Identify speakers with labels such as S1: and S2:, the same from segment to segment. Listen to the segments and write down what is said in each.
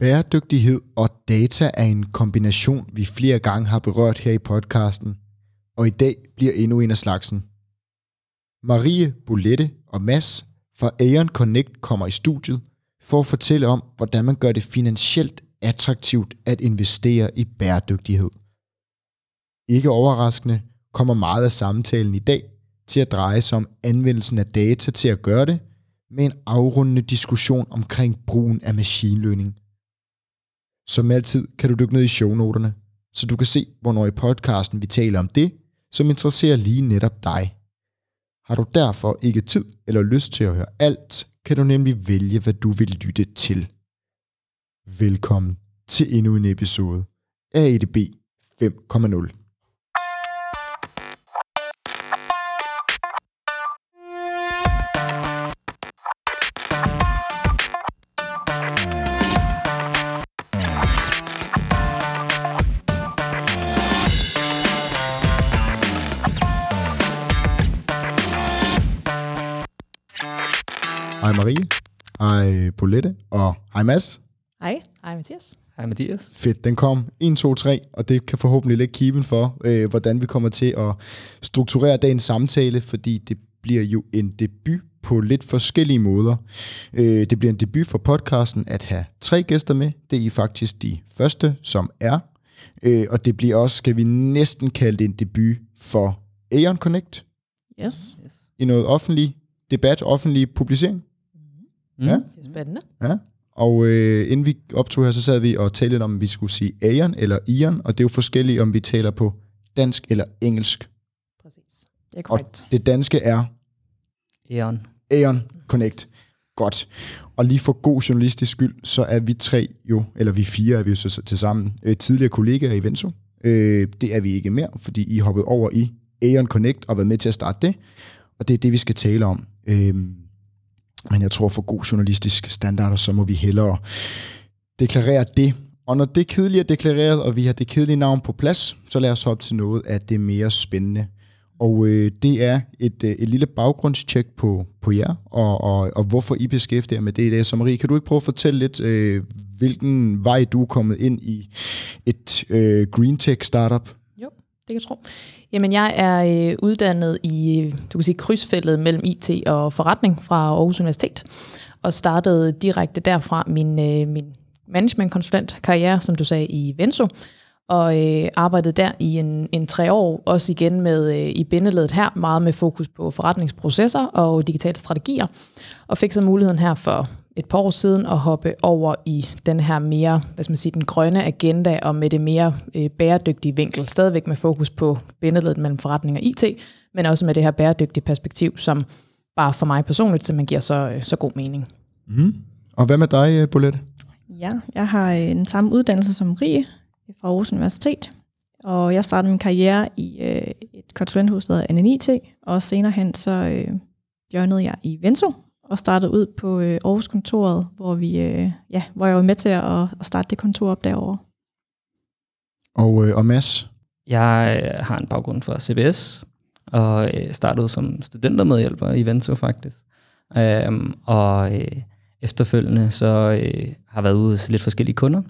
S1: Bæredygtighed og data er en kombination, vi flere gange har berørt her i podcasten, og i dag bliver endnu en af slagsen. Marie, Bolette og Mads fra Aeon Connect kommer i studiet for at fortælle om, hvordan man gør det finansielt attraktivt at investere i bæredygtighed. Ikke overraskende kommer meget af samtalen i dag til at dreje sig om anvendelsen af data til at gøre det, med en afrundende diskussion omkring brugen af machine learning. Som altid kan du dykke ned i shownoterne, så du kan se, hvornår i podcasten vi taler om det, som interesserer lige netop dig. Har du derfor ikke tid eller lyst til at høre alt, kan du nemlig vælge, hvad du vil lytte til. Velkommen til endnu en episode af EDB 5.0. Marie, hej Bolette og hej Mads.
S2: Hej. Hej Mathias.
S3: Hej Mathias.
S1: Fedt, den kom 1, 2, 3, og det kan forhåbentlig lægge kiben for, øh, hvordan vi kommer til at strukturere dagens samtale, fordi det bliver jo en debut på lidt forskellige måder. Øh, det bliver en debut for podcasten at have tre gæster med. Det er I faktisk de første, som er. Øh, og det bliver også, skal vi næsten kalde det en debut for Aeon Connect
S2: Yes.
S3: Yes.
S1: i noget offentlig debat, offentlig publicering.
S3: Mm.
S1: Ja.
S2: Det er spændende.
S1: Ja. Og øh, inden vi optog her, så sad vi og talte lidt om, om vi skulle sige Aeon eller Ion, og det er jo forskelligt, om vi taler på dansk eller engelsk.
S2: Præcis. Det er
S1: Og
S2: korrekt.
S1: det danske er
S3: Eon.
S1: Aeon Connect. Godt. Og lige for god journalistisk skyld, så er vi tre jo, eller vi fire er vi jo så til sammen, øh, tidligere kollegaer i Venso. Øh, det er vi ikke mere, fordi I hoppede over i Aeon Connect og været med til at starte det. Og det er det, vi skal tale om. Øh, men jeg tror, for god journalistisk standarder, så må vi hellere deklarere det. Og når det kedelige er deklareret, og vi har det kedelige navn på plads, så lad os hoppe til noget af det mere spændende. Og øh, det er et, øh, et lille baggrundstjek på, på jer, og, og, og hvorfor I beskæftiger jer med det i dag. Så Marie, kan du ikke prøve at fortælle lidt, øh, hvilken vej du er kommet ind i et øh, green tech startup?
S2: Jo, det kan jeg tro. Jamen, jeg er øh, uddannet i, du kan sige, krydsfeltet mellem IT og forretning fra Aarhus Universitet, og startede direkte derfra min, øh, min managementkonsulentkarriere, som du sagde, i Venso, og øh, arbejdede der i en, en tre år, også igen med øh, i bindeledet her, meget med fokus på forretningsprocesser og digitale strategier, og fik så muligheden her for et par år siden at hoppe over i den her mere, hvad skal man sige, den grønne agenda og med det mere øh, bæredygtige vinkel. Stadigvæk med fokus på bindeledet mellem forretning og IT, men også med det her bæredygtige perspektiv, som bare for mig personligt simpelthen giver så, øh, så god mening.
S1: Mm. Og hvad med dig, øh, Bolette?
S4: Ja, jeg har øh, den samme uddannelse som Rie fra Aarhus Universitet, og jeg startede min karriere i øh, et konsulenthus, der hedder NNIT, og senere hen så øh, joinede jeg i Venso og startede ud på øh, Aarhus-kontoret, hvor, vi, øh, ja, hvor jeg var med til at, at starte det kontor op derovre.
S1: Og, øh, og Mads?
S3: Jeg øh, har en baggrund fra CBS, og øh, startede som studentermedhjælper i Vento faktisk. Um, og øh, efterfølgende så øh, har været ude hos lidt forskellige kunder,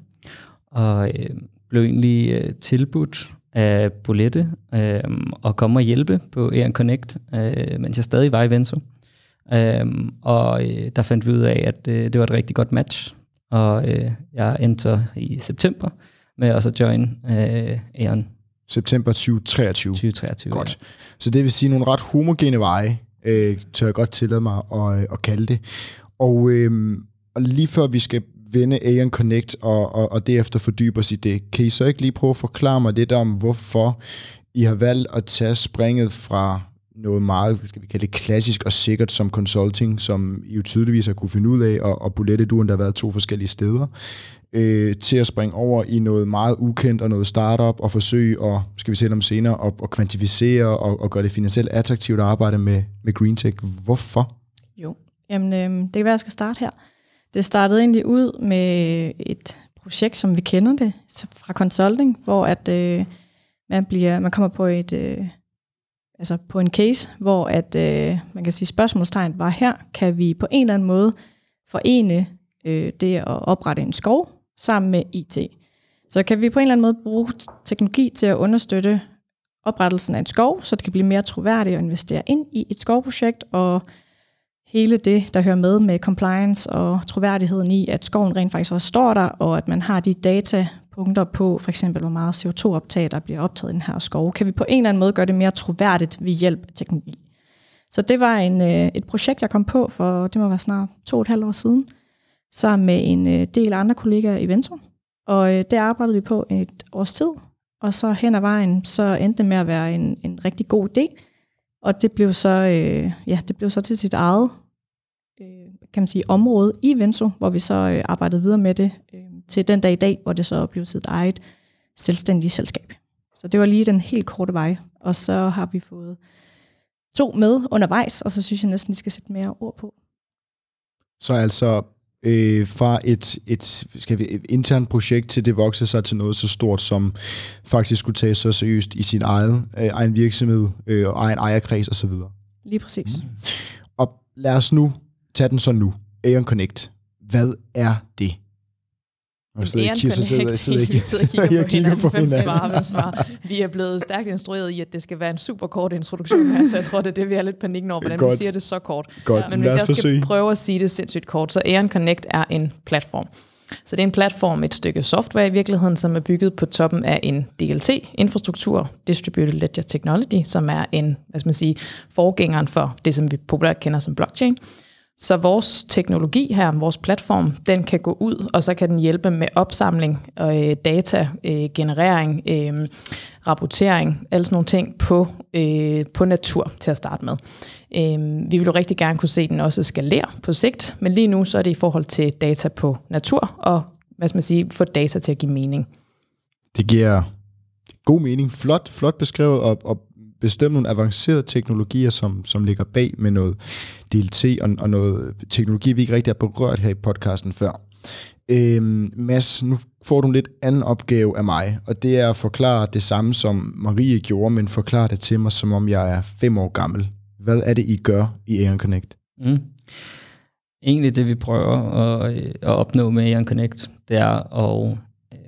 S3: og øh, blev egentlig øh, tilbudt af Bolette øh, at komme og hjælpe på Air Connect, øh, mens jeg stadig var i Vento. Um, og øh, der fandt vi ud af, at øh, det var et rigtig godt match, og øh, jeg endte i september med at join øh, Aeon
S1: September 2023.
S3: 2023.
S1: Godt. Så det vil sige nogle ret homogene veje, øh, tør jeg godt tillade mig at, at kalde det. Og, øh, og lige før vi skal vende Aeon Connect og, og, og derefter fordybe os i det, kan I så ikke lige prøve at forklare mig lidt om, hvorfor I har valgt at tage springet fra noget meget, skal vi kalde det klassisk og sikkert som consulting, som I jo tydeligvis har kunne finde ud af, og, og Bolette, du har endda været to forskellige steder, øh, til at springe over i noget meget ukendt og noget startup og forsøge at, skal vi tale om senere, at, at kvantificere og, og gøre det finansielt attraktivt at arbejde med, med green tech. Hvorfor?
S4: Jo, jamen øh, det kan være, jeg skal starte her. Det startede egentlig ud med et projekt, som vi kender det fra consulting, hvor at øh, man bliver, man kommer på et øh, altså på en case, hvor at øh, man kan sige spørgsmålstegn var her, kan vi på en eller anden måde forene øh, det at oprette en skov, sammen med IT. Så kan vi på en eller anden måde bruge teknologi til at understøtte oprettelsen af en skov, så det kan blive mere troværdigt at investere ind i et skovprojekt, og hele det, der hører med med compliance og troværdigheden i, at skoven rent faktisk også står der, og at man har de punkter på, for eksempel hvor meget CO2-optag, der bliver optaget i den her skov, kan vi på en eller anden måde gøre det mere troværdigt ved hjælp af teknologi. Så det var en, øh, et projekt, jeg kom på for, det må være snart to og et halvt år siden, sammen med en øh, del andre kollegaer i Vento. Og øh, det arbejdede vi på et års tid, og så hen ad vejen, så endte det med at være en, en rigtig god idé. Og det blev så, øh, ja, det blev så til sit eget øh, kan man sige, område i Venso, hvor vi så øh, arbejdede videre med det øh, til den dag i dag, hvor det så blev sit eget selvstændige selskab. Så det var lige den helt korte vej. Og så har vi fået to med undervejs, og så synes jeg næsten, de skal sætte mere ord på.
S1: Så altså øh, fra et, et, skal vi, et internt projekt til det voksede sig til noget så stort, som faktisk skulle tages så seriøst i sin eget, øh, egen virksomhed øh, og egen ejerkreds osv.
S4: Lige præcis. Mm.
S1: Og lad os nu tage den så nu. Aeon Connect. Hvad er det?
S2: Og sidder ikke, så sidder, sidder, ikke, sidder og kigger på hinanden. Hvem svarer, hvem svarer. Vi er blevet stærkt instrueret i, at det skal være en super kort introduktion her, så jeg tror, det er det, vi er lidt panikken over, hvordan Godt. vi siger det så kort.
S1: Godt.
S2: Men hvis jeg skal forsøge. prøve at sige det sindssygt kort, så Aeon Connect er en platform. Så det er en platform, et stykke software i virkeligheden, som er bygget på toppen af en DLT-infrastruktur, Distributed Ledger Technology, som er en, hvad skal man sige, forgængeren for det, som vi populært kender som blockchain. Så vores teknologi her, vores platform, den kan gå ud, og så kan den hjælpe med opsamling, øh, data, øh, generering, øh, rapportering, alle sådan nogle ting på, øh, på natur til at starte med. Øh, vi vil jo rigtig gerne kunne se den også skalere på sigt, men lige nu så er det i forhold til data på natur, og hvad skal man sige, få data til at give mening.
S1: Det giver god mening. Flot, flot beskrevet, og, og bestemt nogle avancerede teknologier, som, som ligger bag med noget DLT og, og noget teknologi, vi ikke rigtig har berørt her i podcasten før. Øhm, Mads, nu får du en lidt anden opgave af mig, og det er at forklare det samme, som Marie gjorde, men forklare det til mig, som om jeg er fem år gammel. Hvad er det, I gør i Aeon Connect? Mm.
S3: Egentlig det, vi prøver at, at opnå med Aeon Connect, det er at øh,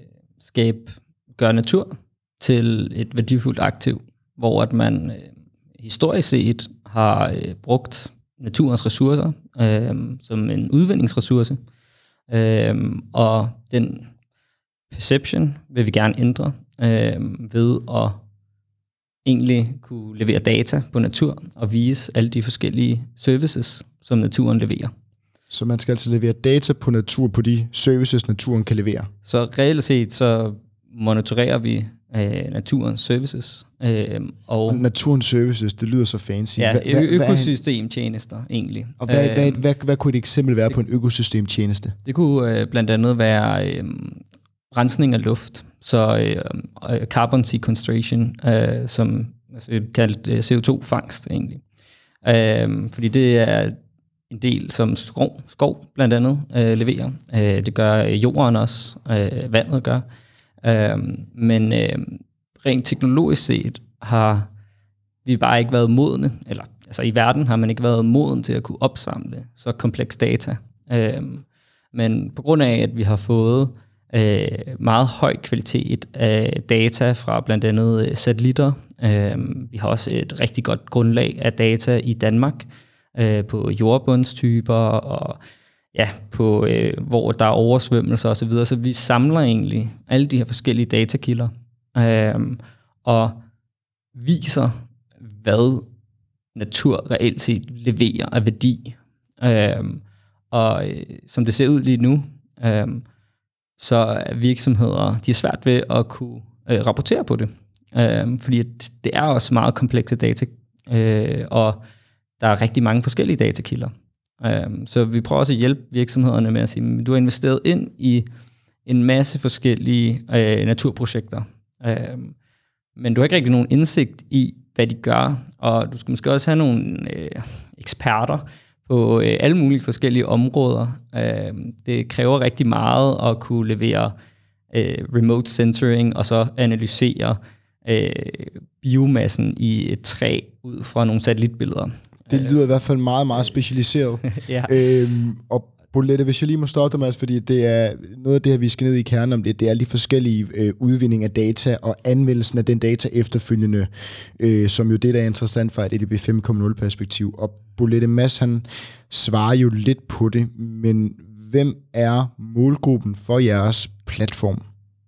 S3: skabe, gøre natur til et værdifuldt aktiv, hvor at man øh, historisk set har øh, brugt naturens ressourcer øh, som en udvindingsressource. Øh, og den perception vil vi gerne ændre øh, ved at egentlig kunne levere data på natur og vise alle de forskellige services, som naturen leverer.
S1: Så man skal altså levere data på natur på de services, naturen kan levere?
S3: Så reelt set så monitorerer vi øh, naturens services.
S1: Øh, og, og naturens services, det lyder så fancy.
S3: Ja, hva, økosystemtjenester egentlig.
S1: Og hvad, øh, hvad, hvad, hvad, hvad kunne et eksempel være på en økosystemtjeneste?
S3: Det kunne øh, blandt andet være øh, rensning af luft, så øh, carbon sequestration, øh, som altså, kaldt øh, CO2-fangst egentlig. Øh, fordi det er en del, som skov, skov blandt andet øh, leverer. Øh, det gør jorden også, øh, vandet gør. Øh, Øhm, men øh, rent teknologisk set har vi bare ikke været modne, eller altså i verden har man ikke været moden til at kunne opsamle så kompleks data. Øh, men på grund af, at vi har fået øh, meget høj kvalitet af data fra blandt andet øh, satellitter, øh, vi har også et rigtig godt grundlag af data i Danmark øh, på jordbundstyper og ja, på, øh, hvor der er oversvømmelser osv. Så, videre. så vi samler egentlig alle de her forskellige datakilder øh, og viser, hvad natur reelt set leverer af værdi. Øh, og øh, som det ser ud lige nu, øh, så er virksomheder de er svært ved at kunne øh, rapportere på det. Øh, fordi det er også meget komplekse data, øh, og der er rigtig mange forskellige datakilder. Øhm, så vi prøver også at hjælpe virksomhederne med at sige, at du har investeret ind i en masse forskellige øh, naturprojekter, um, men du har ikke rigtig nogen indsigt i, hvad de gør, og du skal måske også have nogle øh, eksperter på øh, alle mulige forskellige områder. Uh, det kræver rigtig meget at kunne levere remote sensoring og så analysere biomassen i et træ ud fra nogle satellitbilleder.
S1: Det lyder i hvert fald meget, meget specialiseret. ja. øhm, og Bolette, hvis jeg lige må stoppe dig, Mads, fordi det er noget af det her, vi skal ned i kernen om det, det er lige forskellige øh, udvinding af data og anvendelsen af den data efterfølgende, øh, som jo det, der er interessant fra et EDB 5.0 perspektiv. Og Bolette Mads, han svarer jo lidt på det, men hvem er målgruppen for jeres platform?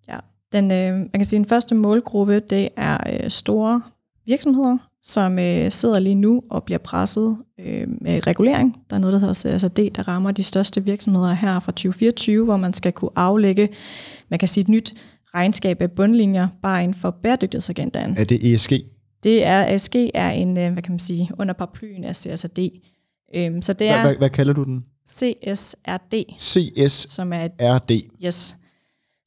S4: Ja, den, øh, man kan sige, den første målgruppe, det er øh, store virksomheder, som øh, sidder lige nu og bliver presset øh, med regulering. Der er noget, der hedder CSRD, der rammer de største virksomheder her fra 2024, hvor man skal kunne aflægge, man kan sige et nyt regnskab af bundlinjer, bare inden for bæredygtighedsagendaen.
S1: Er det ESG?
S4: Det er, ESG er en, øh, hvad kan man sige, under paraplyen af CSRD. Øhm, så det er
S1: Hvad, hvad, hvad kalder du den?
S4: CSRD,
S1: CSRD.
S4: som er et Yes.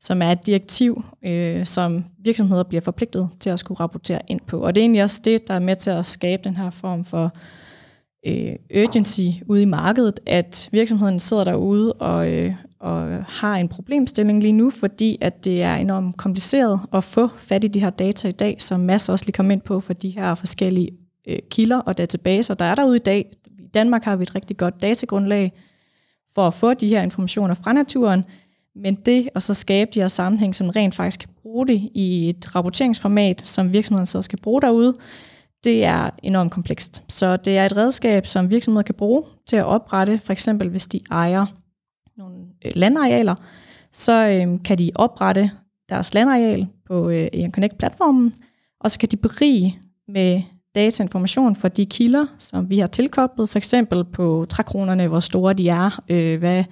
S4: Som er et direktiv, øh, som virksomheder bliver forpligtet til at skulle rapportere ind på. Og det er egentlig også det, der er med til at skabe den her form for øh, urgency ude i markedet, at virksomheden sidder derude og, øh, og har en problemstilling lige nu, fordi at det er enormt kompliceret at få fat i de her data i dag, som masser også lige kom ind på for de her forskellige øh, kilder og databaser, der er derude i dag. I Danmark har vi et rigtig godt datagrundlag for at få de her informationer fra naturen, men det og så skabe de her sammenhæng, som rent faktisk kan bruge det i et rapporteringsformat, som virksomheden så skal bruge derude, det er enormt komplekst. Så det er et redskab, som virksomheder kan bruge til at oprette, for eksempel hvis de ejer nogle øh, landarealer, så øh, kan de oprette deres landareal på øh, en Connect-platformen, og så kan de berige med datainformation fra de kilder, som vi har tilkoblet, for eksempel på trækronerne, hvor store de er, øh, hvad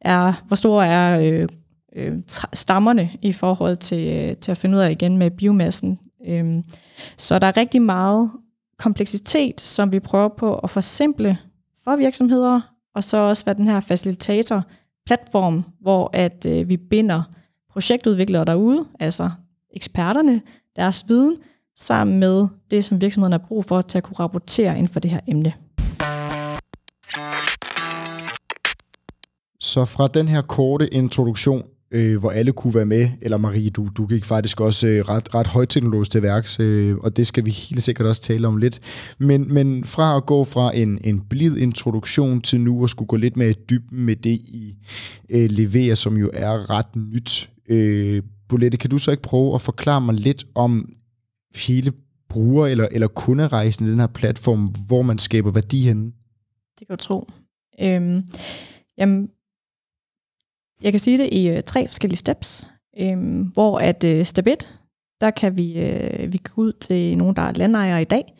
S4: er, hvor store er øh, øh, stammerne i forhold til, øh, til at finde ud af igen med biomassen. Øh, så der er rigtig meget kompleksitet, som vi prøver på at forsimple for virksomheder, og så også være den her facilitator platform, hvor at øh, vi binder projektudviklere derude, altså eksperterne, deres viden, sammen med det, som virksomheden har brug for til at kunne rapportere inden for det her emne.
S1: Så fra den her korte introduktion, øh, hvor alle kunne være med, eller Marie, du, du gik faktisk også øh, ret, ret højteknologisk til værks, øh, og det skal vi helt sikkert også tale om lidt. Men, men fra at gå fra en, en blid introduktion til nu at skulle gå lidt mere i dybden med det, I øh, leverer, som jo er ret nyt. Øh, Bolette, kan du så ikke prøve at forklare mig lidt om hele bruger- eller, eller kunderejsen i den her platform, hvor man skaber værdi henne?
S4: Det kan du tro. Øhm, jamen, jeg kan sige det i øh, tre forskellige steps, øh, hvor at øh, step 1, der kan vi, øh, vi gå ud til nogen, der er landejere i dag,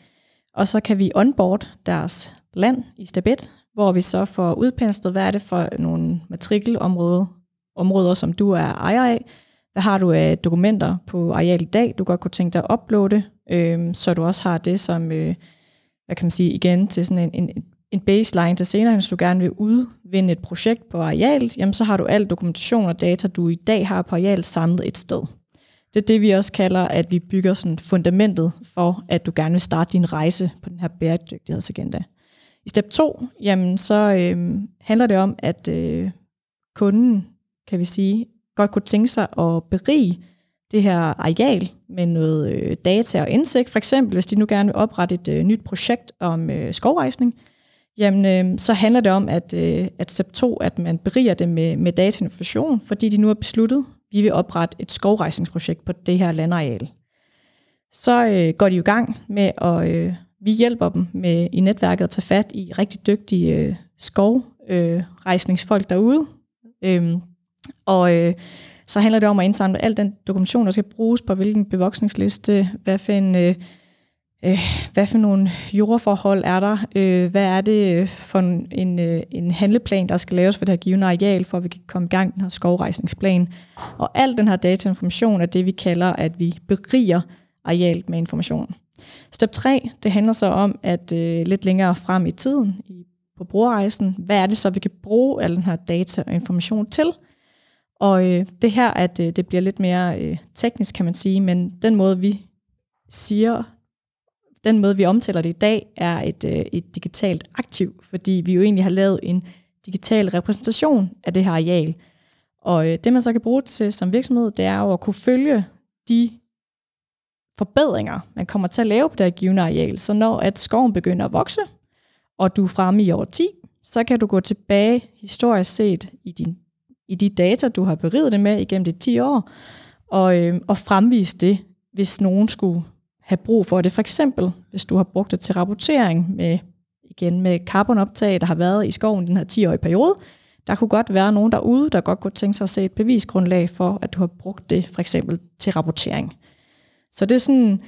S4: og så kan vi onboard deres land i step 1, hvor vi så får udpenslet, hvad er det for nogle matrikelområder, områder, som du er ejer af, hvad har du af dokumenter på areal i dag, du godt kunne tænke dig at uploade, øh, så du også har det som, øh, hvad kan man sige, igen til sådan en, en, en baseline til senere, hvis du gerne vil udvinde et projekt på arealet, jamen så har du al dokumentation og data, du i dag har på arealet samlet et sted. Det er det, vi også kalder, at vi bygger sådan fundamentet for, at du gerne vil starte din rejse på den her bæredygtighedsagenda. I step 2, jamen så øh, handler det om, at øh, kunden, kan vi sige, godt kunne tænke sig at berige det her areal med noget øh, data og indsigt. For eksempel, hvis de nu gerne vil oprette et øh, nyt projekt om øh, skovrejsning, jamen øh, så handler det om, at, øh, at step 2, at man beriger det med, med datainformation, fordi de nu har besluttet, vi vil oprette et skovrejsningsprojekt på det her landareal. Så øh, går de i gang med, at øh, vi hjælper dem med i netværket at tage fat i rigtig dygtige øh, skovrejsningsfolk øh, derude. Øhm, og øh, så handler det om at indsamle al den dokumentation, der skal bruges på hvilken bevoksningsliste, hvad for en... Øh, øh, hvad for nogle jordforhold er der? Øh, hvad er det for en, en, øh, en handleplan, der skal laves for det her givende areal, for at vi kan komme i gang med den her skovrejsningsplan? Og al den her datainformation er det, vi kalder, at vi beriger arealet med information. Step 3, det handler så om, at øh, lidt længere frem i tiden, i, på brugerrejsen, hvad er det så, vi kan bruge al den her data og information til? Og øh, det her, at øh, det bliver lidt mere øh, teknisk, kan man sige, men den måde, vi siger, den måde, vi omtaler det i dag, er et, øh, et digitalt aktiv, fordi vi jo egentlig har lavet en digital repræsentation af det her areal. Og øh, det, man så kan bruge til som virksomhed, det er jo at kunne følge de forbedringer, man kommer til at lave på det her givende areal. Så når at skoven begynder at vokse, og du er fremme i år 10, så kan du gå tilbage historisk set i, din, i de data, du har beriget det med igennem de 10 år, og, øh, og fremvise det, hvis nogen skulle have brug for det. For eksempel, hvis du har brugt det til rapportering med, igen med carbonoptag, der har været i skoven den her 10-årige periode, der kunne godt være nogen derude, der godt kunne tænke sig at se et bevisgrundlag for, at du har brugt det for eksempel til rapportering. Så det er sådan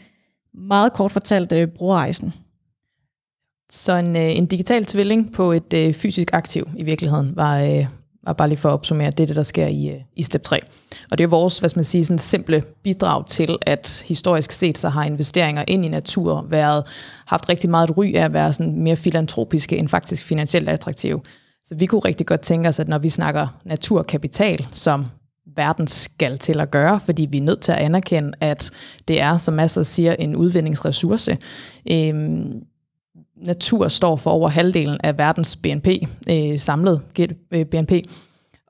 S4: meget kort fortalt øh, brugerrejsen.
S2: Så en, øh, en digital tvilling på et øh, fysisk aktiv i virkeligheden var, øh, var bare lige for at opsummere, det er det, der sker i, øh, i step 3. Og det er vores, hvad skal man sige, sådan simple bidrag til, at historisk set så har investeringer ind i natur været, haft rigtig meget et ry af at være sådan mere filantropiske end faktisk finansielt attraktive. Så vi kunne rigtig godt tænke os, at når vi snakker naturkapital, som verden skal til at gøre, fordi vi er nødt til at anerkende, at det er, som masser siger, en udvindingsressource. Øhm, natur står for over halvdelen af verdens BNP, øh, samlet øh, BNP.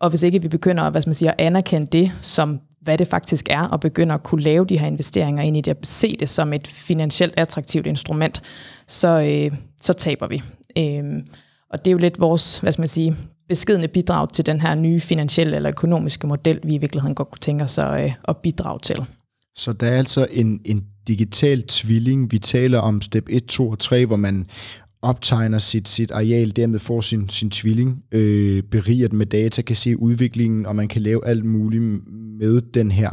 S2: Og hvis ikke vi begynder hvad man siger, at anerkende det som hvad det faktisk er, og begynder at kunne lave de her investeringer ind i det, og se det som et finansielt attraktivt instrument, så, øh, så taber vi. Øh, og det er jo lidt vores, hvad skal man sige, beskedende bidrag til den her nye finansielle eller økonomiske model, vi i virkeligheden godt kunne tænke os at, øh, at bidrage til.
S1: Så der er altså en, en digital tvilling. Vi taler om step 1, 2 og 3, hvor man optegner sit, sit areal, dermed får sin, sin tvilling, øh, beriget med data, kan se udviklingen, og man kan lave alt muligt med den her.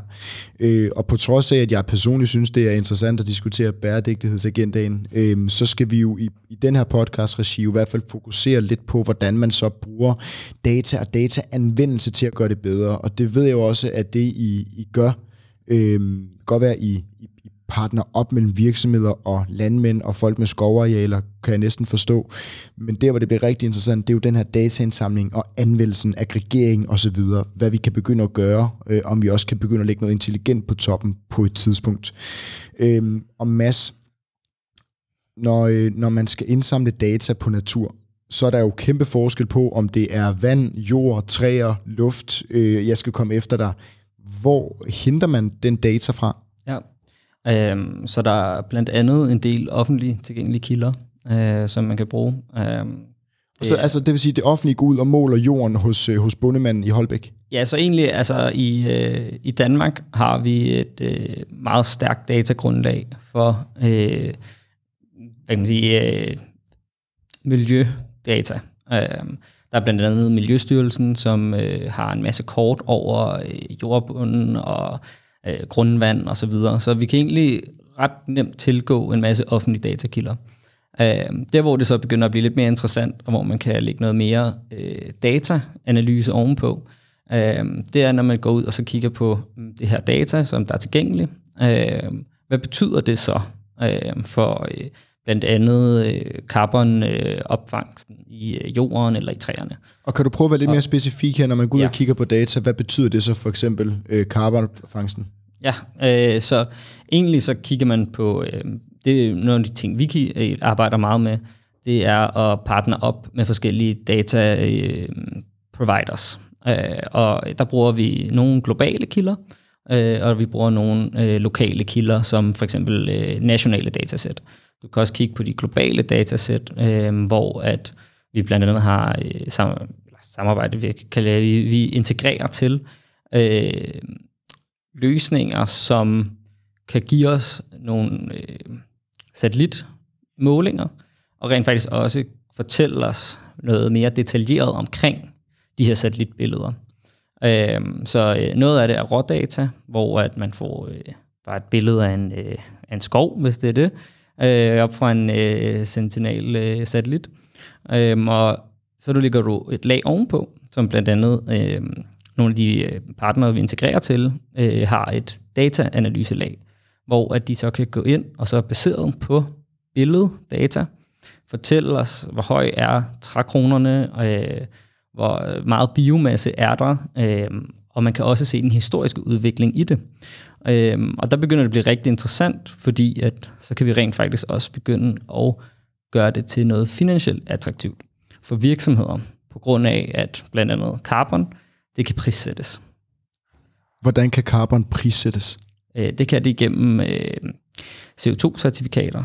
S1: Øh, og på trods af, at jeg personligt synes, det er interessant at diskutere bæredygtighedsagendaen, øh, så skal vi jo i, i den her podcast-regi i hvert fald fokusere lidt på, hvordan man så bruger data og dataanvendelse til at gøre det bedre. Og det ved jeg jo også, at det I, I gør, øh, godt være i, i partner op mellem virksomheder og landmænd og folk med skovarealer, kan jeg næsten forstå. Men der, hvor det bliver rigtig interessant, det er jo den her dataindsamling og anvendelsen, aggregering osv., hvad vi kan begynde at gøre, øh, om vi også kan begynde at lægge noget intelligent på toppen på et tidspunkt. Øh, og Mads, når, øh, når man skal indsamle data på natur, så er der jo kæmpe forskel på, om det er vand, jord, træer, luft, øh, jeg skal komme efter dig. Hvor henter man den data fra?
S3: Ja, Øhm, så der er blandt andet en del offentlige tilgængelige kilder, øh, som man kan bruge. Øhm,
S1: det, så, altså, det vil sige, at det offentlige går ud og måler jorden hos, øh, hos bondemanden i Holbæk?
S3: Ja, så egentlig altså, i, øh, i Danmark har vi et øh, meget stærkt datagrundlag for øh, hvad kan man sige, øh, miljødata. Øh, der er blandt andet Miljøstyrelsen, som øh, har en masse kort over øh, jordbunden og øh, grundvand og så videre. Så vi kan egentlig ret nemt tilgå en masse offentlige datakilder. Øh, der hvor det så begynder at blive lidt mere interessant, og hvor man kan lægge noget mere øh, dataanalyse ovenpå, øh, det er, når man går ud og så kigger på mm, det her data, som der er tilgængeligt. Øh, hvad betyder det så øh, for øh, blandt andet øh, carbonopfangsten øh, i øh, jorden eller i træerne.
S1: Og kan du prøve at være lidt mere specifik her, når man går ud ja. og kigger på data, hvad betyder det så for eksempel øh, carbonfangsten?
S3: Ja, øh, så egentlig så kigger man på, øh, det er nogle af de ting, vi øh, arbejder meget med, det er at partner op med forskellige data øh, providers. Øh, og der bruger vi nogle globale kilder, øh, og vi bruger nogle øh, lokale kilder, som for eksempel øh, nationale datasæt. Du kan også kigge på de globale datasæt, øh, hvor at vi blandt andet har øh, sam- samarbejde, vi, kan lave, vi, vi integrerer til øh, løsninger, som kan give os nogle øh, satellitmålinger, og rent faktisk også fortælle os noget mere detaljeret omkring de her satellitbilleder. Øh, så øh, noget af det er rådata, hvor at man får øh, bare et billede af en, øh, af en skov, hvis det er det, øh, op fra en øh, Sentinel-satellit. Øh, øh, og så du ligger du et lag ovenpå, som blandt andet øh, nogle af de øh, partnere, vi integrerer til, øh, har et dataanalyselag, hvor at de så kan gå ind, og så baseret på billeddata, fortælle os, hvor høj er trækronerne, øh, hvor meget biomasse er der, øh, og man kan også se den historiske udvikling i det. Øhm, og der begynder det at blive rigtig interessant, fordi at, så kan vi rent faktisk også begynde at gøre det til noget finansielt attraktivt for virksomheder, på grund af, at blandt andet carbon, det kan prissættes.
S1: Hvordan kan carbon prissættes?
S3: Øh, det kan det igennem øh, CO2-certifikater.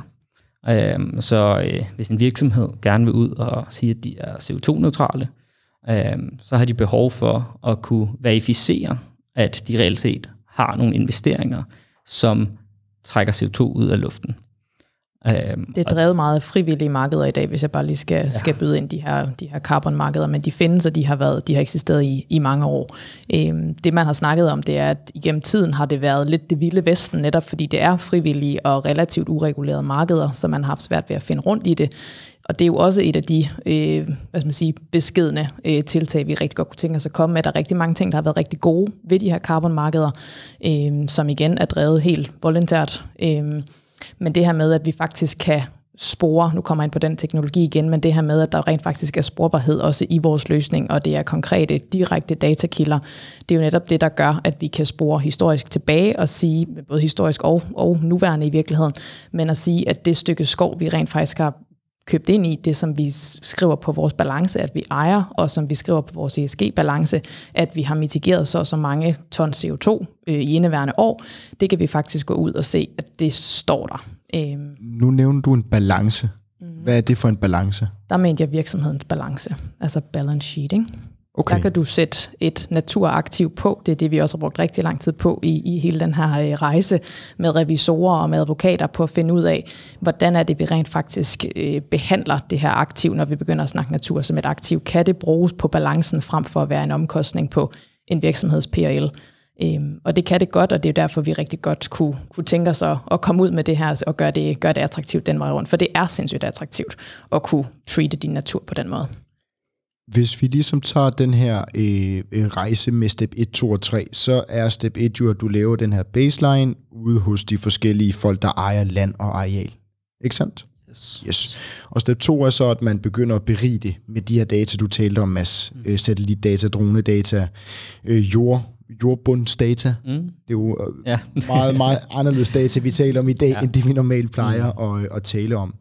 S3: Øhm, så øh, hvis en virksomhed gerne vil ud og sige, at de er CO2-neutrale, øhm, så har de behov for at kunne verificere, at de reelt set har nogle investeringer, som trækker CO2 ud af luften.
S2: Øhm, det er drevet meget af frivillige markeder i dag, hvis jeg bare lige skal, ja. skal byde ind de her, de her carbon-markeder, men de findes, og de har, været, de har eksisteret i, i mange år. Øhm, det man har snakket om, det er, at igennem tiden har det været lidt det vilde vesten, netop fordi det er frivillige og relativt uregulerede markeder, så man har haft svært ved at finde rundt i det. Og det er jo også et af de øh, hvad skal man sige, beskedne øh, tiltag, vi rigtig godt kunne tænke os at komme med. Der er rigtig mange ting, der har været rigtig gode ved de her carbon-markeder, øh, som igen er drevet helt voluntært. Øh, men det her med, at vi faktisk kan spore, nu kommer jeg ind på den teknologi igen, men det her med, at der rent faktisk er sporbarhed også i vores løsning, og det er konkrete, direkte datakilder, det er jo netop det, der gør, at vi kan spore historisk tilbage og sige, både historisk og, og nuværende i virkeligheden, men at sige, at det stykke skov, vi rent faktisk har købt ind i, det som vi skriver på vores balance, at vi ejer, og som vi skriver på vores ESG-balance, at vi har mitigeret så så mange ton CO2 øh, i indeværende år, det kan vi faktisk gå ud og se, at det står der.
S1: Øhm. Nu nævner du en balance. Mhm. Hvad er det for en balance?
S2: Der mente jeg virksomhedens balance, altså balance sheet. Ikke? Okay. Der kan du sætte et naturaktiv på. Det er det, vi også har brugt rigtig lang tid på i, i hele den her øh, rejse med revisorer og med advokater på at finde ud af, hvordan er det, vi rent faktisk øh, behandler det her aktiv, når vi begynder at snakke natur som et aktiv. Kan det bruges på balancen frem for at være en omkostning på en virksomheds PL? Øhm, og det kan det godt, og det er derfor, vi rigtig godt kunne, kunne tænke os at, at komme ud med det her og gøre det, gøre det attraktivt den vej rundt. For det er sindssygt attraktivt at kunne treate din natur på den måde.
S1: Hvis vi ligesom tager den her øh, øh rejse med step 1, 2 og 3, så er step 1 jo, at du laver den her baseline ude hos de forskellige folk, der ejer land og areal. Ikke sandt? Yes. yes. Og step 2 er så, at man begynder at berige det med de her data, du talte om, Mads. Mm. Øh, satellitdata, dronedata, øh, jord, jordbundsdata. Mm. Det er jo øh, ja. meget, meget anderledes data, vi taler om i dag, ja. end det vi normalt plejer mm. at, at tale om.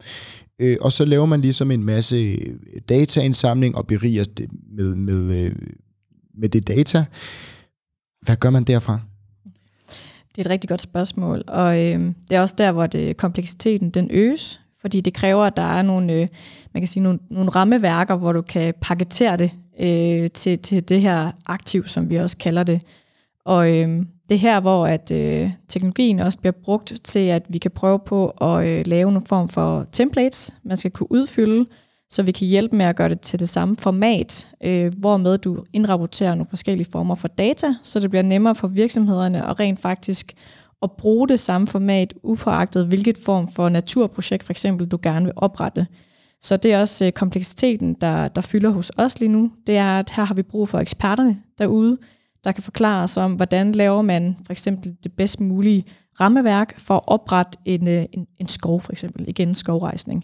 S1: Øh, og så laver man ligesom en masse øh, dataindsamling og beriger det med, med, øh, med det data. Hvad gør man derfra?
S4: Det er et rigtig godt spørgsmål, og øh, det er også der, hvor det, kompleksiteten den øges, fordi det kræver, at der er nogle, øh, man kan sige, nogle, nogle rammeværker, hvor du kan paketere det øh, til, til det her aktiv, som vi også kalder det. Og øh, det er her, hvor at øh, teknologien også bliver brugt til, at vi kan prøve på at øh, lave nogle form for templates, man skal kunne udfylde, så vi kan hjælpe med at gøre det til det samme format, øh, hvormed du indrapporterer nogle forskellige former for data, så det bliver nemmere for virksomhederne at rent faktisk at bruge det samme format, upåagtet hvilket form for naturprojekt for eksempel du gerne vil oprette. Så det er også øh, kompleksiteten, der, der fylder hos os lige nu. Det er, at her har vi brug for eksperterne derude, der kan forklare os om, hvordan laver man for eksempel det bedst mulige rammeværk for at oprette en, øh, en, en skov, for eksempel. Igen skovrejsning.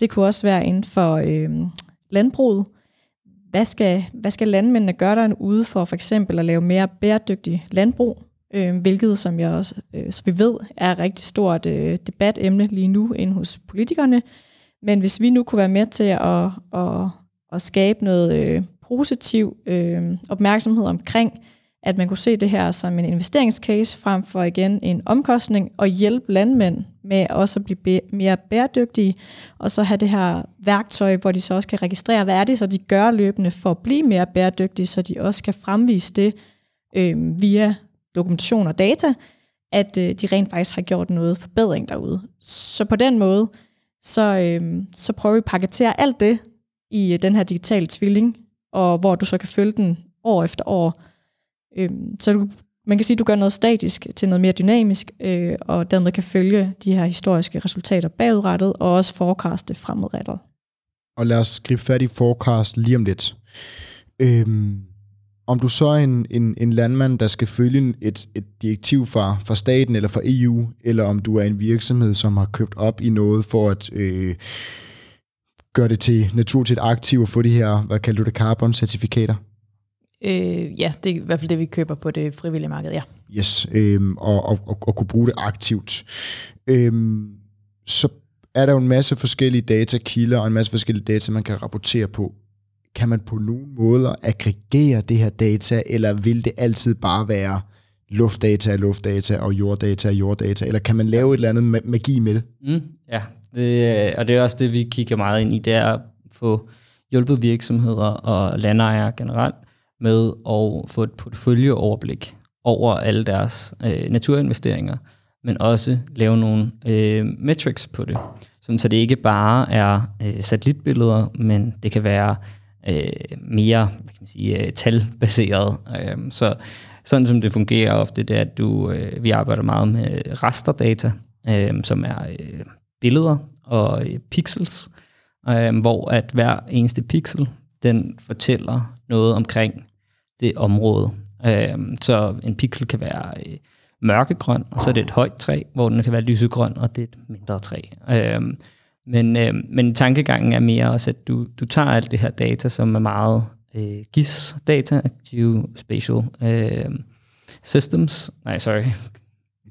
S4: Det kunne også være inden for øh, landbruget. Hvad skal, hvad skal landmændene gøre der ude for for eksempel at lave mere bæredygtig landbrug? Øh, hvilket, som jeg også, øh, som vi ved, er et rigtig stort øh, debatemne lige nu inde hos politikerne. Men hvis vi nu kunne være med til at, at, at skabe noget øh, positiv øh, opmærksomhed omkring, at man kunne se det her som en investeringscase frem for igen en omkostning, og hjælpe landmænd med også at blive mere bæredygtige, og så have det her værktøj, hvor de så også kan registrere, hvad er det så, de gør løbende for at blive mere bæredygtige, så de også kan fremvise det øh, via dokumentation og data, at øh, de rent faktisk har gjort noget forbedring derude. Så på den måde, så, øh, så prøver vi at paketere alt det i øh, den her digitale tvilling, og hvor du så kan følge den år efter år, Øh, så du, man kan sige, at du gør noget statisk til noget mere dynamisk, øh, og dermed kan følge de her historiske resultater bagudrettet, og også forecaste fremadrettet.
S1: Og lad os gribe fat i forecast lige om lidt. Øhm, om du så er en, en, en landmand, der skal følge et, et direktiv fra, fra staten eller fra EU, eller om du er en virksomhed, som har købt op i noget for at øh, gøre det til natur til et aktiv og få de her, hvad kalder du det, carbon-certifikater?
S2: Øh, ja, det er i hvert fald det, vi køber på det frivillige marked, ja.
S1: Yes, øh, og, og, og, og kunne bruge det aktivt. Øh, så er der jo en masse forskellige datakilder og en masse forskellige data, man kan rapportere på. Kan man på nogen måder aggregere det her data, eller vil det altid bare være luftdata luftdata og jorddata og jorddata, eller kan man lave et eller andet magi med det?
S3: Mm, ja, Det, og det er også det, vi kigger meget ind i, det er at få hjulpet virksomheder og landejere generelt med at få et porteføljeoverblik over alle deres øh, naturinvesteringer, men også lave nogle øh, metrics på det. Sådan, så det ikke bare er øh, satellitbilleder, men det kan være øh, mere hvad kan man sige, øh, talbaseret. Øh, så sådan som det fungerer ofte, det er, at du, øh, vi arbejder meget med rasterdata, øh, som er øh, billeder og øh, pixels, øh, hvor at hver eneste pixel, den fortæller noget omkring det område. Øh, så en pixel kan være øh, mørkegrøn, og så er det et højt træ, hvor den kan være lysegrøn, og det er et mindre træ. Øh, men, øh, men tankegangen er mere også, at du, du tager alt det her data, som er meget øh, GIS-data, Geospatial øh, Systems, nej, sorry.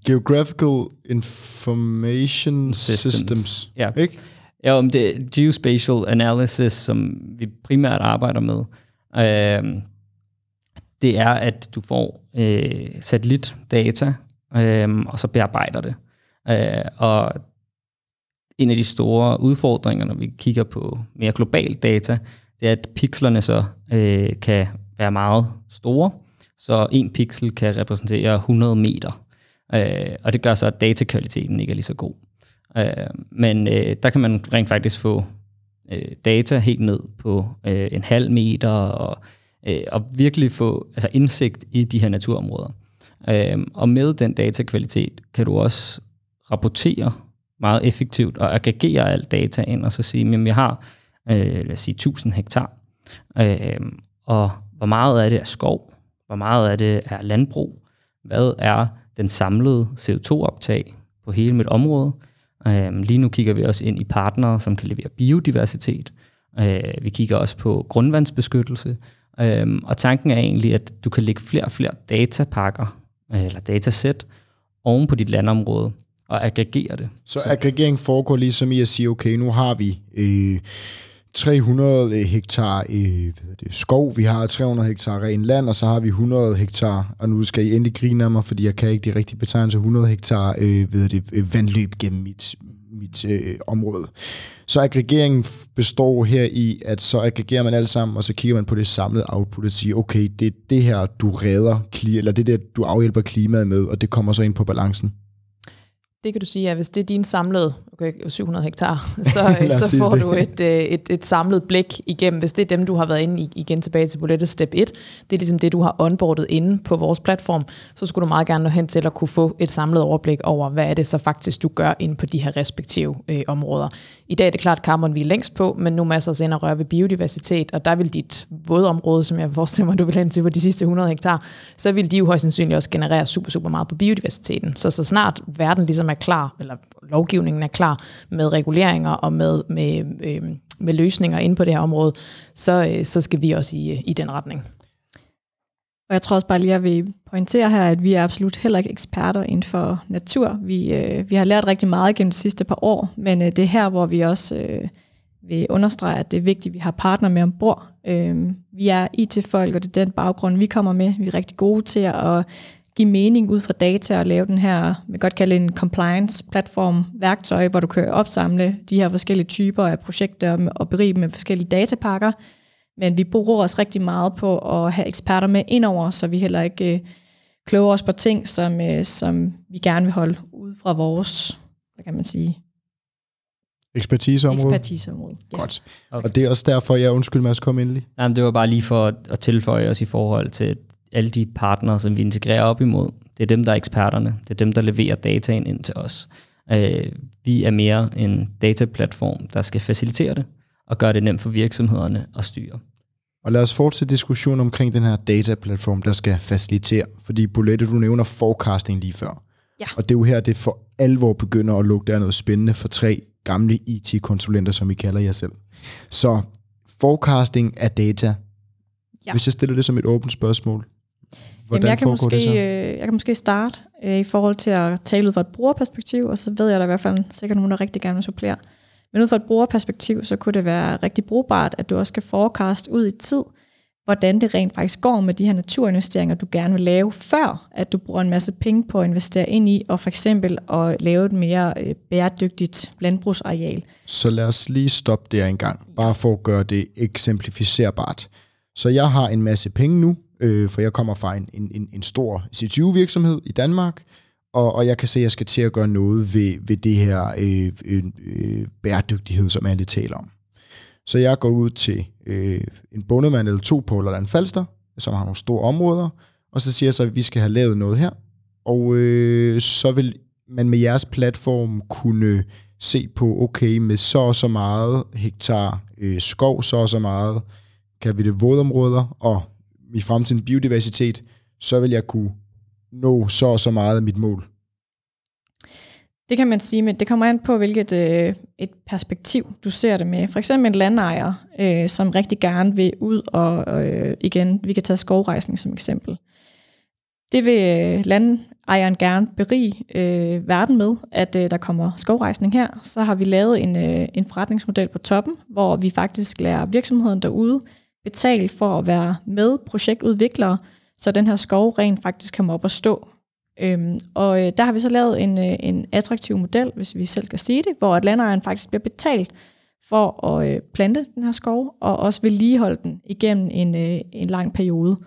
S1: Geographical Information Systems, Systems
S3: ja.
S1: ikke?
S3: Ja, om det er Geospatial Analysis, som vi primært arbejder med. Øh, det er, at du får øh, satellitdata, øh, og så bearbejder det. Øh, og en af de store udfordringer, når vi kigger på mere global data, det er, at pixlerne så øh, kan være meget store. Så en pixel kan repræsentere 100 meter. Øh, og det gør så, at datakvaliteten ikke er lige så god. Øh, men øh, der kan man rent faktisk få øh, data helt ned på øh, en halv meter, og, øh, og virkelig få altså indsigt i de her naturområder. Øh, og med den datakvalitet kan du også rapportere meget effektivt og aggregere alt data ind, og så sige, at jeg har øh, lad os sige 1000 hektar, øh, og hvor meget af det er skov, hvor meget af det er landbrug, hvad er den samlede CO2-optag på hele mit område. Øh, lige nu kigger vi også ind i partnere, som kan levere biodiversitet. Øh, vi kigger også på grundvandsbeskyttelse. Øh, og tanken er egentlig, at du kan lægge flere og flere datapakker, øh, eller datasæt, oven på dit landområde, og aggregere det.
S1: Så, så aggregering foregår ligesom i at sige, okay, nu har vi øh, 300 øh, hektar øh, hvad det, skov, vi har 300 hektar ren land, og så har vi 100 hektar, og nu skal I endelig grine af mig, fordi jeg kan ikke de rigtige betegnelser, 100 hektar øh, ved det, øh, vandløb gennem mit, mit øh, område. Så aggregeringen består her i, at så aggregerer man alt sammen, og så kigger man på det samlede output og siger, okay, det er det her, du redder, eller det er det, du afhjælper klimaet med, og det kommer så ind på balancen.
S2: Det kan du sige, at hvis det er din samlede, okay, 700 hektar, så, så får det. du et, øh, et, et samlet blik igennem. Hvis det er dem, du har været inde i, igen tilbage til bullet step 1, det er ligesom det, du har onboardet inde på vores platform, så skulle du meget gerne nå hen til at kunne få et samlet overblik over, hvad er det så faktisk, du gør inde på de her respektive øh, områder. I dag er det klart carbon, vi er længst på, men nu masser os ind og røre ved biodiversitet, og der vil dit vådområde, som jeg forestiller mig, du vil hen til på de sidste 100 hektar, så vil de jo højst sandsynligt også generere super, super meget på biodiversiteten. Så så snart verden ligesom er klar, eller lovgivningen er klar med reguleringer og med, med, øh, med løsninger inde på det her område, så, øh, så skal vi også i, i den retning.
S4: Og jeg tror også bare lige, at jeg vil pointere her, at vi er absolut heller ikke eksperter inden for natur. Vi, øh, vi har lært rigtig meget gennem de sidste par år, men øh, det er her, hvor vi også øh, vil understrege, at det er vigtigt, at vi har partner med ombord. Øh, vi er IT-folk, og det er den baggrund, vi kommer med. Vi er rigtig gode til at give mening ud fra data og lave den her, man godt kalde en compliance-platform, værktøj, hvor du kan opsamle de her forskellige typer af projekter og berige med forskellige datapakker. Men vi bruger os rigtig meget på at have eksperter med indover, så vi heller ikke øh, kloger os på ting, som, øh, som vi gerne vil holde ud fra vores, hvad kan man sige,
S1: Ekspertiseområde?
S4: Ekspertiseområde,
S1: ja. Godt. Okay. Og det er også derfor, jeg undskyld, Mads, kom endelig.
S3: Nej, det var bare lige for at tilføje os i forhold til alle de partnere, som vi integrerer op imod. Det er dem, der er eksperterne. Det er dem, der leverer dataen ind til os. Øh, vi er mere en dataplatform, der skal facilitere det og gøre det nemt for virksomhederne at styre.
S1: Og lad os fortsætte diskussionen omkring den her dataplatform, der skal facilitere. Fordi Bolette, du nævner forecasting lige før.
S4: Ja.
S1: Og det er jo her, det for alvor begynder at lugte af noget spændende for tre gamle IT-konsulenter, som I kalder jer selv. Så forecasting af data. Ja. Hvis jeg stiller det som et åbent spørgsmål,
S4: Hvordan Jamen, jeg, kan måske, det så? Øh, jeg kan måske starte øh, i forhold til at tale ud fra et brugerperspektiv, og så ved jeg, at der i hvert fald sikkert nogen, der rigtig gerne vil supplere. Men ud fra et brugerperspektiv, så kunne det være rigtig brugbart, at du også kan forecast ud i tid, hvordan det rent faktisk går med de her naturinvesteringer, du gerne vil lave, før at du bruger en masse penge på at investere ind i, og for eksempel at lave et mere øh, bæredygtigt landbrugsareal.
S1: Så lad os lige stoppe der en gang, bare for at gøre det eksemplificerbart. Så jeg har en masse penge nu, øh, for jeg kommer fra en, en, en stor C20-virksomhed i Danmark, og, og jeg kan se, at jeg skal til at gøre noget ved, ved det her øh, øh, øh bæredygtighed, som alle taler om. Så jeg går ud til øh, en bondemand eller to på Lolland Falster, som har nogle store områder, og så siger jeg så, at vi skal have lavet noget her, og øh, så vil man med jeres platform kunne se på, okay, med så og så meget hektar øh, skov, så og så meget kan vi det vådområder, og i fremtiden biodiversitet, så vil jeg kunne nå så og så meget af mit mål.
S4: Det kan man sige, men det kommer an på, hvilket øh, et perspektiv du ser det med. For eksempel en landejer, øh, som rigtig gerne vil ud, og øh, igen, vi kan tage skovrejsning som eksempel. Det vil øh, landejeren gerne berige øh, verden med, at øh, der kommer skovrejsning her. Så har vi lavet en, øh, en forretningsmodel på toppen, hvor vi faktisk lærer virksomheden derude betale for at være med projektudviklere, så den her skov rent faktisk kommer op og stå Øhm, og øh, der har vi så lavet en, øh, en attraktiv model, hvis vi selv skal sige det, hvor at landejeren faktisk bliver betalt for at øh, plante den her skov, og også vedligeholde den igennem en, øh, en lang periode.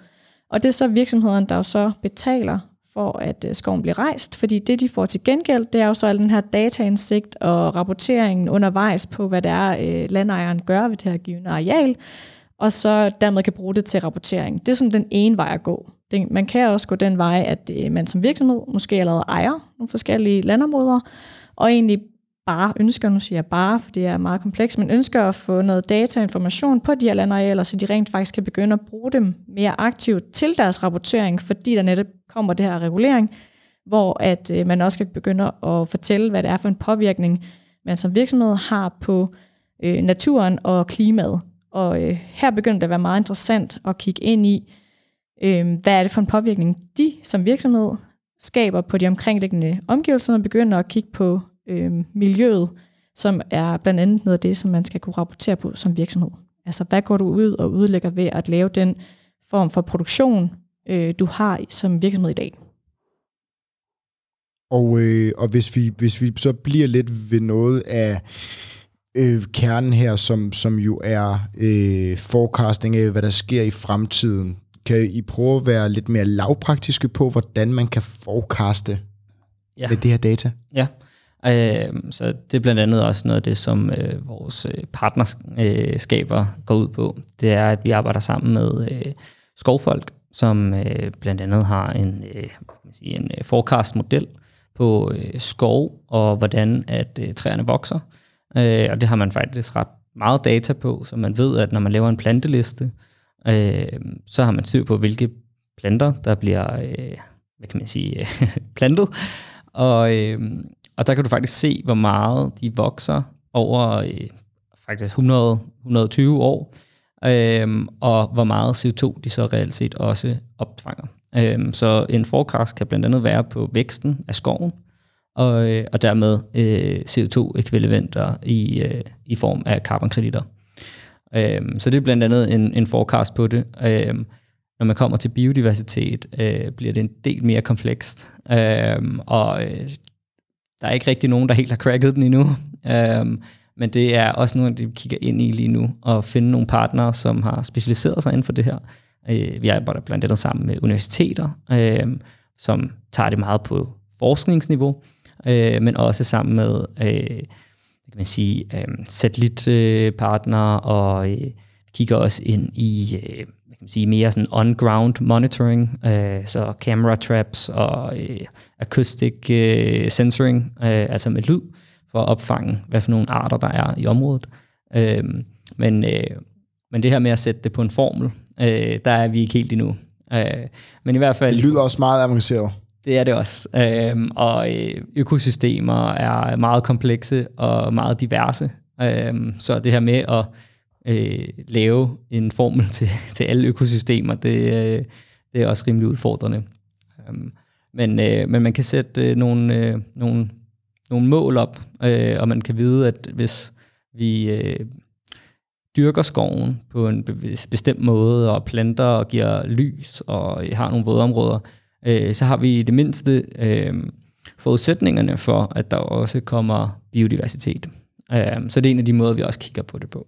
S4: Og det er så virksomhederne, der jo så betaler for, at øh, skoven bliver rejst, fordi det, de får til gengæld, det er jo så al den her dataindsigt og rapporteringen undervejs på, hvad det er, øh, landejeren gør ved det her givende areal, og så dermed kan bruge det til rapportering. Det er sådan den ene vej at gå. Det, man kan også gå den vej, at man som virksomhed måske allerede ejer nogle forskellige landområder, og egentlig bare ønsker, nu siger jeg bare, for det er meget komplekst, men ønsker at få noget data og information på de her landarealer, så de rent faktisk kan begynde at bruge dem mere aktivt til deres rapportering, fordi der netop kommer det her regulering, hvor at øh, man også kan begynde at fortælle, hvad det er for en påvirkning, man som virksomhed har på øh, naturen og klimaet. Og øh, her begynder det at være meget interessant at kigge ind i, øh, hvad er det for en påvirkning, de som virksomhed skaber på de omkringliggende omgivelser, og begynder at kigge på øh, miljøet, som er blandt andet noget af det, som man skal kunne rapportere på som virksomhed. Altså, hvad går du ud og udlægger ved at lave den form for produktion, øh, du har som virksomhed i dag?
S1: Og, øh, og hvis, vi, hvis vi så bliver lidt ved noget af øh, kernen her, som, som jo er øh, forecasting af, hvad der sker i fremtiden, kan I prøve at være lidt mere lavpraktiske på, hvordan man kan forecaste ja. med det her data?
S3: Ja, øh, så det er blandt andet også noget af det, som øh, vores øh, partnerskaber går ud på. Det er, at vi arbejder sammen med øh, skovfolk, som øh, blandt andet har en, øh, sige, en øh, forecast-model på øh, skov og hvordan at øh, træerne vokser. Øh, og det har man faktisk ret meget data på, så man ved, at når man laver en planteliste, øh, så har man styr på, hvilke planter, der bliver, øh, hvad kan man sige, plantet. Og, øh, og der kan du faktisk se, hvor meget de vokser over øh, faktisk 100, 120 år, øh, og hvor meget CO2 de så reelt set også opfanger. Øh, så en forecast kan blandt andet være på væksten af skoven, og, øh, og dermed øh, CO2-ekvivalenter i, øh, i form af carbonkreditter. Øhm, så det er blandt andet en, en forecast på det. Øhm, når man kommer til biodiversitet, øh, bliver det en del mere komplekst. Øhm, og øh, der er ikke rigtig nogen, der helt har cracket den endnu. Øhm, men det er også noget, vi kigger ind i lige nu, og finde nogle partnere, som har specialiseret sig inden for det her. Øh, vi arbejder blandt andet sammen med universiteter, øh, som tager det meget på forskningsniveau, øh, men også sammen med øh, kan man sige, øh, satellitpartnere, og øh, kigger også ind i øh, kan man sige, mere sådan on-ground monitoring, øh, så camera traps og øh, acoustic øh, sensoring, øh, altså med lyd, for at opfange, hvad for nogle arter der er i området. Øh, men, øh, men det her med at sætte det på en formel, øh, der er vi ikke helt endnu. Øh, men i hvert fald...
S1: Det lyder også meget avanceret.
S3: Det er det også. Øhm, og øh, økosystemer er meget komplekse og meget diverse. Øhm, så det her med at øh, lave en formel til, til alle økosystemer, det, øh, det er også rimelig udfordrende. Øhm, men, øh, men man kan sætte øh, nogle, øh, nogle, nogle mål op, øh, og man kan vide, at hvis vi øh, dyrker skoven på en bestemt måde, og planter og giver lys, og har nogle vådområder, øh, så har vi i det mindste øh, forudsætningerne for, at der også kommer biodiversitet. Øh, så det er en af de måder, vi også kigger på det på.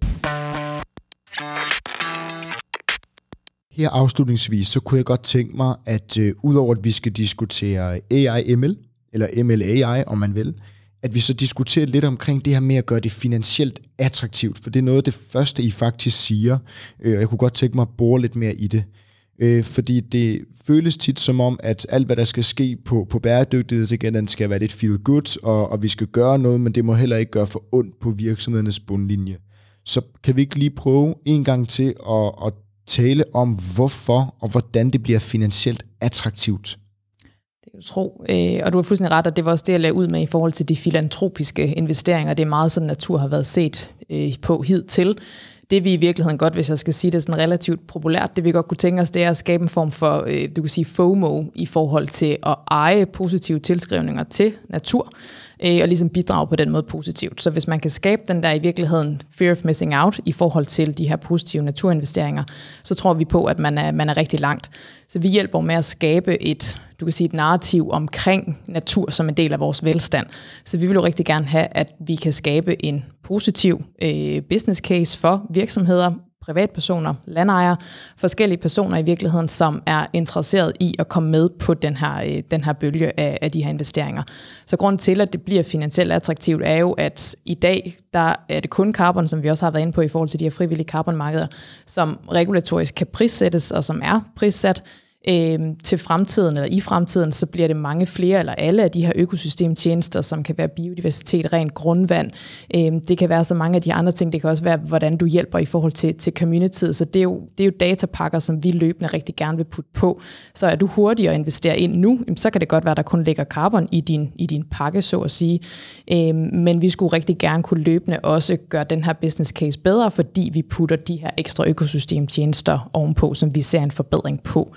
S1: Her afslutningsvis, så kunne jeg godt tænke mig, at øh, udover at vi skal diskutere AI-ML, eller ML-AI, om man vil, at vi så diskuterer lidt omkring det her med at gøre det finansielt attraktivt, for det er noget af det første, I faktisk siger, øh, og jeg kunne godt tænke mig at bore lidt mere i det. Øh, fordi det føles tit som om, at alt hvad der skal ske på, på bæredygtighedsagendaen skal være lidt feel good, og, og vi skal gøre noget, men det må heller ikke gøre for ondt på virksomhedernes bundlinje. Så kan vi ikke lige prøve en gang til at, at tale om, hvorfor og hvordan det bliver finansielt attraktivt?
S2: Det kan du tro. Øh, og du har fuldstændig ret, og det var også det, jeg lagde ud med i forhold til de filantropiske investeringer. Det er meget sådan, natur har været set øh, på hidtil. Det vi i virkeligheden godt, hvis jeg skal sige det sådan relativt populært, det vi godt kunne tænke os, det er at skabe en form for, øh, du kan sige FOMO i forhold til at eje positive tilskrivninger til natur øh, og ligesom bidrage på den måde positivt. Så hvis man kan skabe den der i virkeligheden fear of missing out i forhold til de her positive naturinvesteringer, så tror vi på, at man er, man er rigtig langt. Så vi hjælper med at skabe et, du kan sige et narrativ omkring natur som en del af vores velstand. Så vi vil jo rigtig gerne have, at vi kan skabe en positiv øh, business case for virksomheder, privatpersoner, landejere, forskellige personer i virkeligheden, som er interesseret i at komme med på den her, øh, den her bølge af, af de her investeringer. Så grunden til, at det bliver finansielt attraktivt, er jo, at i dag der er det kun carbon, som vi også har været inde på i forhold til de her frivillige carbonmarkeder, som regulatorisk kan prissættes og som er prissat, øh, til fremtiden, eller i fremtiden, så bliver det mange flere, eller alle af de her økosystemtjenester, som kan være biodiversitet, rent grundvand. Øh, det kan være så mange af de andre ting. Det kan også være, hvordan du hjælper i forhold til, til community. Så det er, jo, det er jo datapakker, som vi løbende rigtig gerne vil putte på. Så er du hurtig at investere ind nu, så kan det godt være, at der kun ligger carbon i din, i din pakke, så at sige. Øh, men vi skulle rigtig gerne kunne løbende også gøre den her business case bedre, fordi vi putter de her ekstra økosystemtjenester ovenpå, som vi ser en forbedring på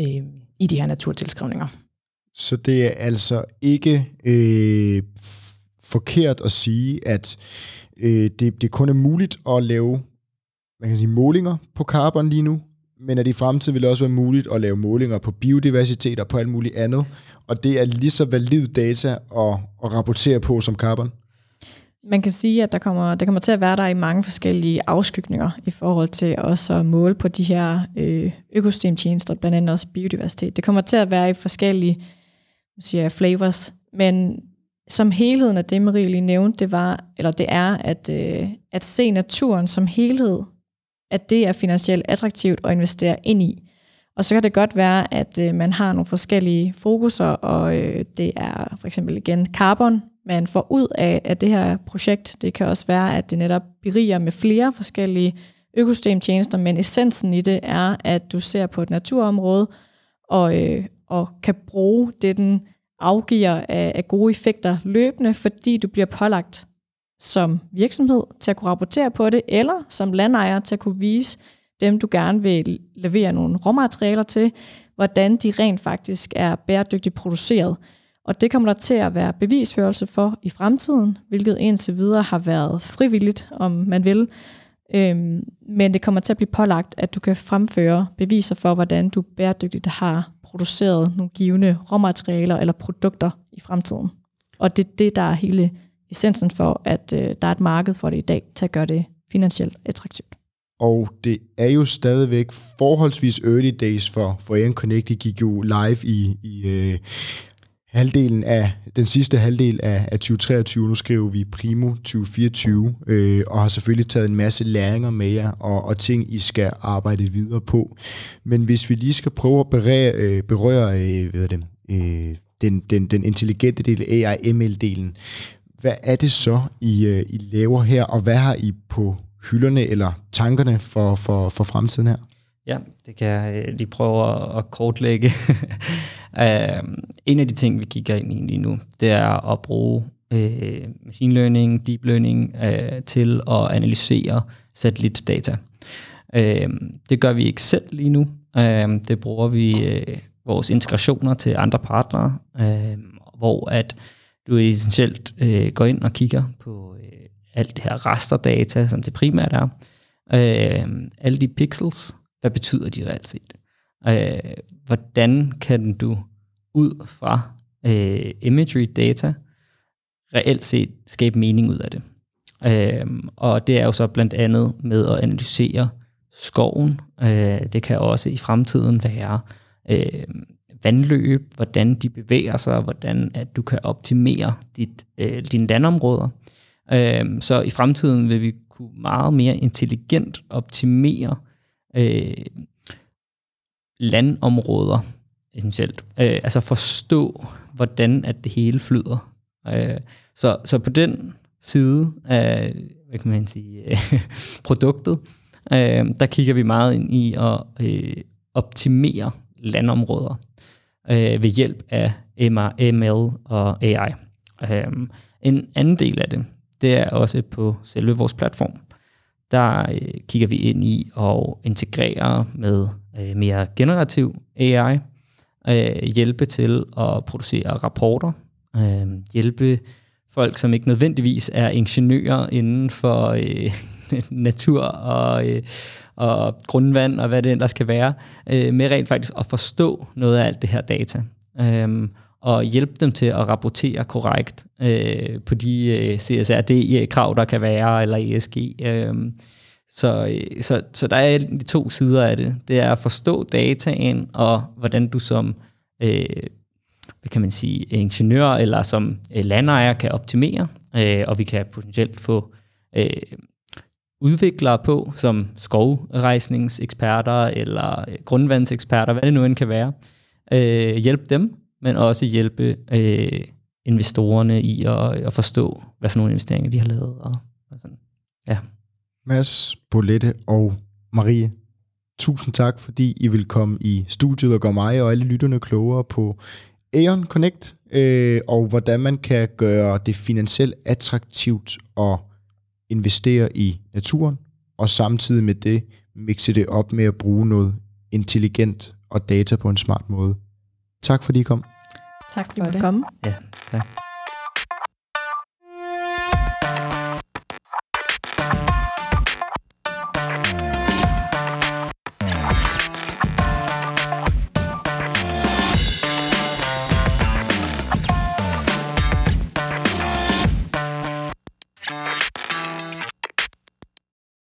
S2: øh, i de her naturtilskrivninger.
S1: Så det er altså ikke øh, forkert at sige, at øh, det, det kun er muligt at lave man kan sige, målinger på carbon lige nu, men at i fremtiden vil det også være muligt at lave målinger på biodiversitet og på alt muligt andet, og det er lige så valid data at, at rapportere på som carbon?
S4: Man kan sige, at der kommer, der kommer til at være der i mange forskellige afskygninger i forhold til også at måle på de her øh, økosystemtjenester, blandt andet også biodiversitet. Det kommer til at være i forskellige siger jeg, flavors, men som helheden af det, Marie lige nævnte, det, var, eller det er, at, øh, at se naturen som helhed, at det er finansielt attraktivt at investere ind i. Og så kan det godt være, at øh, man har nogle forskellige fokuser, og øh, det er for eksempel igen carbon, man får ud af, af det her projekt. Det kan også være, at det netop beriger med flere forskellige økosystemtjenester, men essensen i det er, at du ser på et naturområde og, øh, og kan bruge det, den afgiver af, af gode effekter løbende, fordi du bliver pålagt som virksomhed til at kunne rapportere på det, eller som landejer til at kunne vise dem, du gerne vil levere nogle råmaterialer til, hvordan de rent faktisk er bæredygtigt produceret. Og det kommer der til at være bevisførelse for i fremtiden, hvilket indtil videre har været frivilligt, om man vil. Øhm, men det kommer til at blive pålagt, at du kan fremføre beviser for, hvordan du bæredygtigt har produceret nogle givende råmaterialer eller produkter i fremtiden. Og det er det, der er hele essensen for, at øh, der er et marked for det i dag, til at gøre det finansielt attraktivt.
S1: Og det er jo stadigvæk forholdsvis early days for, for Aon Connect. De gik jo live i, i øh, halvdelen af den sidste halvdel af, af 2023. Nu skriver vi primo 2024, øh, og har selvfølgelig taget en masse læringer med jer, og, og ting, I skal arbejde videre på. Men hvis vi lige skal prøve at berøre, øh, berøre øh, hvad det, øh, den, den, den intelligente del, AI-ML-delen, hvad er det så, I, øh, I laver her, og hvad har I på hylderne eller tankerne for, for, for fremtiden her?
S3: Ja, det kan jeg øh, lige prøve at kortlægge. uh, en af de ting, vi kigger ind i lige nu, det er at bruge øh, machine learning, deep learning øh, til at analysere satellitdata. Øh, det gør vi ikke selv lige nu. Øh, det bruger vi øh, vores integrationer til andre partnere, øh, hvor at du essentielt øh, går ind og kigger på øh, alt det her rasterdata, som det primært er, Øh, alle de pixels, hvad betyder de reelt set? Øh, hvordan kan du ud fra øh, imagery data reelt set skabe mening ud af det? Øh, og det er jo så blandt andet med at analysere skoven. Øh, det kan også i fremtiden være øh, vandløb, hvordan de bevæger sig, hvordan at du kan optimere dit, øh, dine landområder. Øh, så i fremtiden vil vi kunne meget mere intelligent optimere øh, landområder, essentielt. Øh, altså forstå, hvordan at det hele flyder. Øh, så, så på den side af hvad kan man sige, produktet, øh, der kigger vi meget ind i at øh, optimere landområder øh, ved hjælp af ML og AI. Øh, en anden del af det, det er også på selve vores platform. Der øh, kigger vi ind i at integrere med øh, mere generativ AI, øh, hjælpe til at producere rapporter, øh, hjælpe folk, som ikke nødvendigvis er ingeniører inden for øh, natur og, øh, og grundvand og hvad det ellers kan være, øh, med rent faktisk at forstå noget af alt det her data. Øh, og hjælpe dem til at rapportere korrekt øh, på de øh, CSRD-krav, der kan være, eller ESG. Øh, så, øh, så, så der er de to sider af det. Det er at forstå dataen, og hvordan du som øh, hvad kan man sige, ingeniør eller som øh, landejer kan optimere, øh, og vi kan potentielt få øh, udviklere på, som skovrejsningseksperter eller øh, grundvandseksperter, hvad det nu end kan være, øh, hjælpe dem, men også hjælpe øh, investorerne i at, øh, at forstå, hvad for nogle investeringer de har lavet. Og, og sådan. Ja.
S1: Mads, Bolette og Marie, tusind tak, fordi I vil komme i studiet og gøre mig og alle lytterne klogere på Aeon Connect, øh, og hvordan man kan gøre det finansielt attraktivt at investere i naturen, og samtidig med det mixe det op med at bruge noget intelligent og data på en smart måde. Tak fordi I kom.
S4: Tak fordi du kom.
S3: Ja, tak.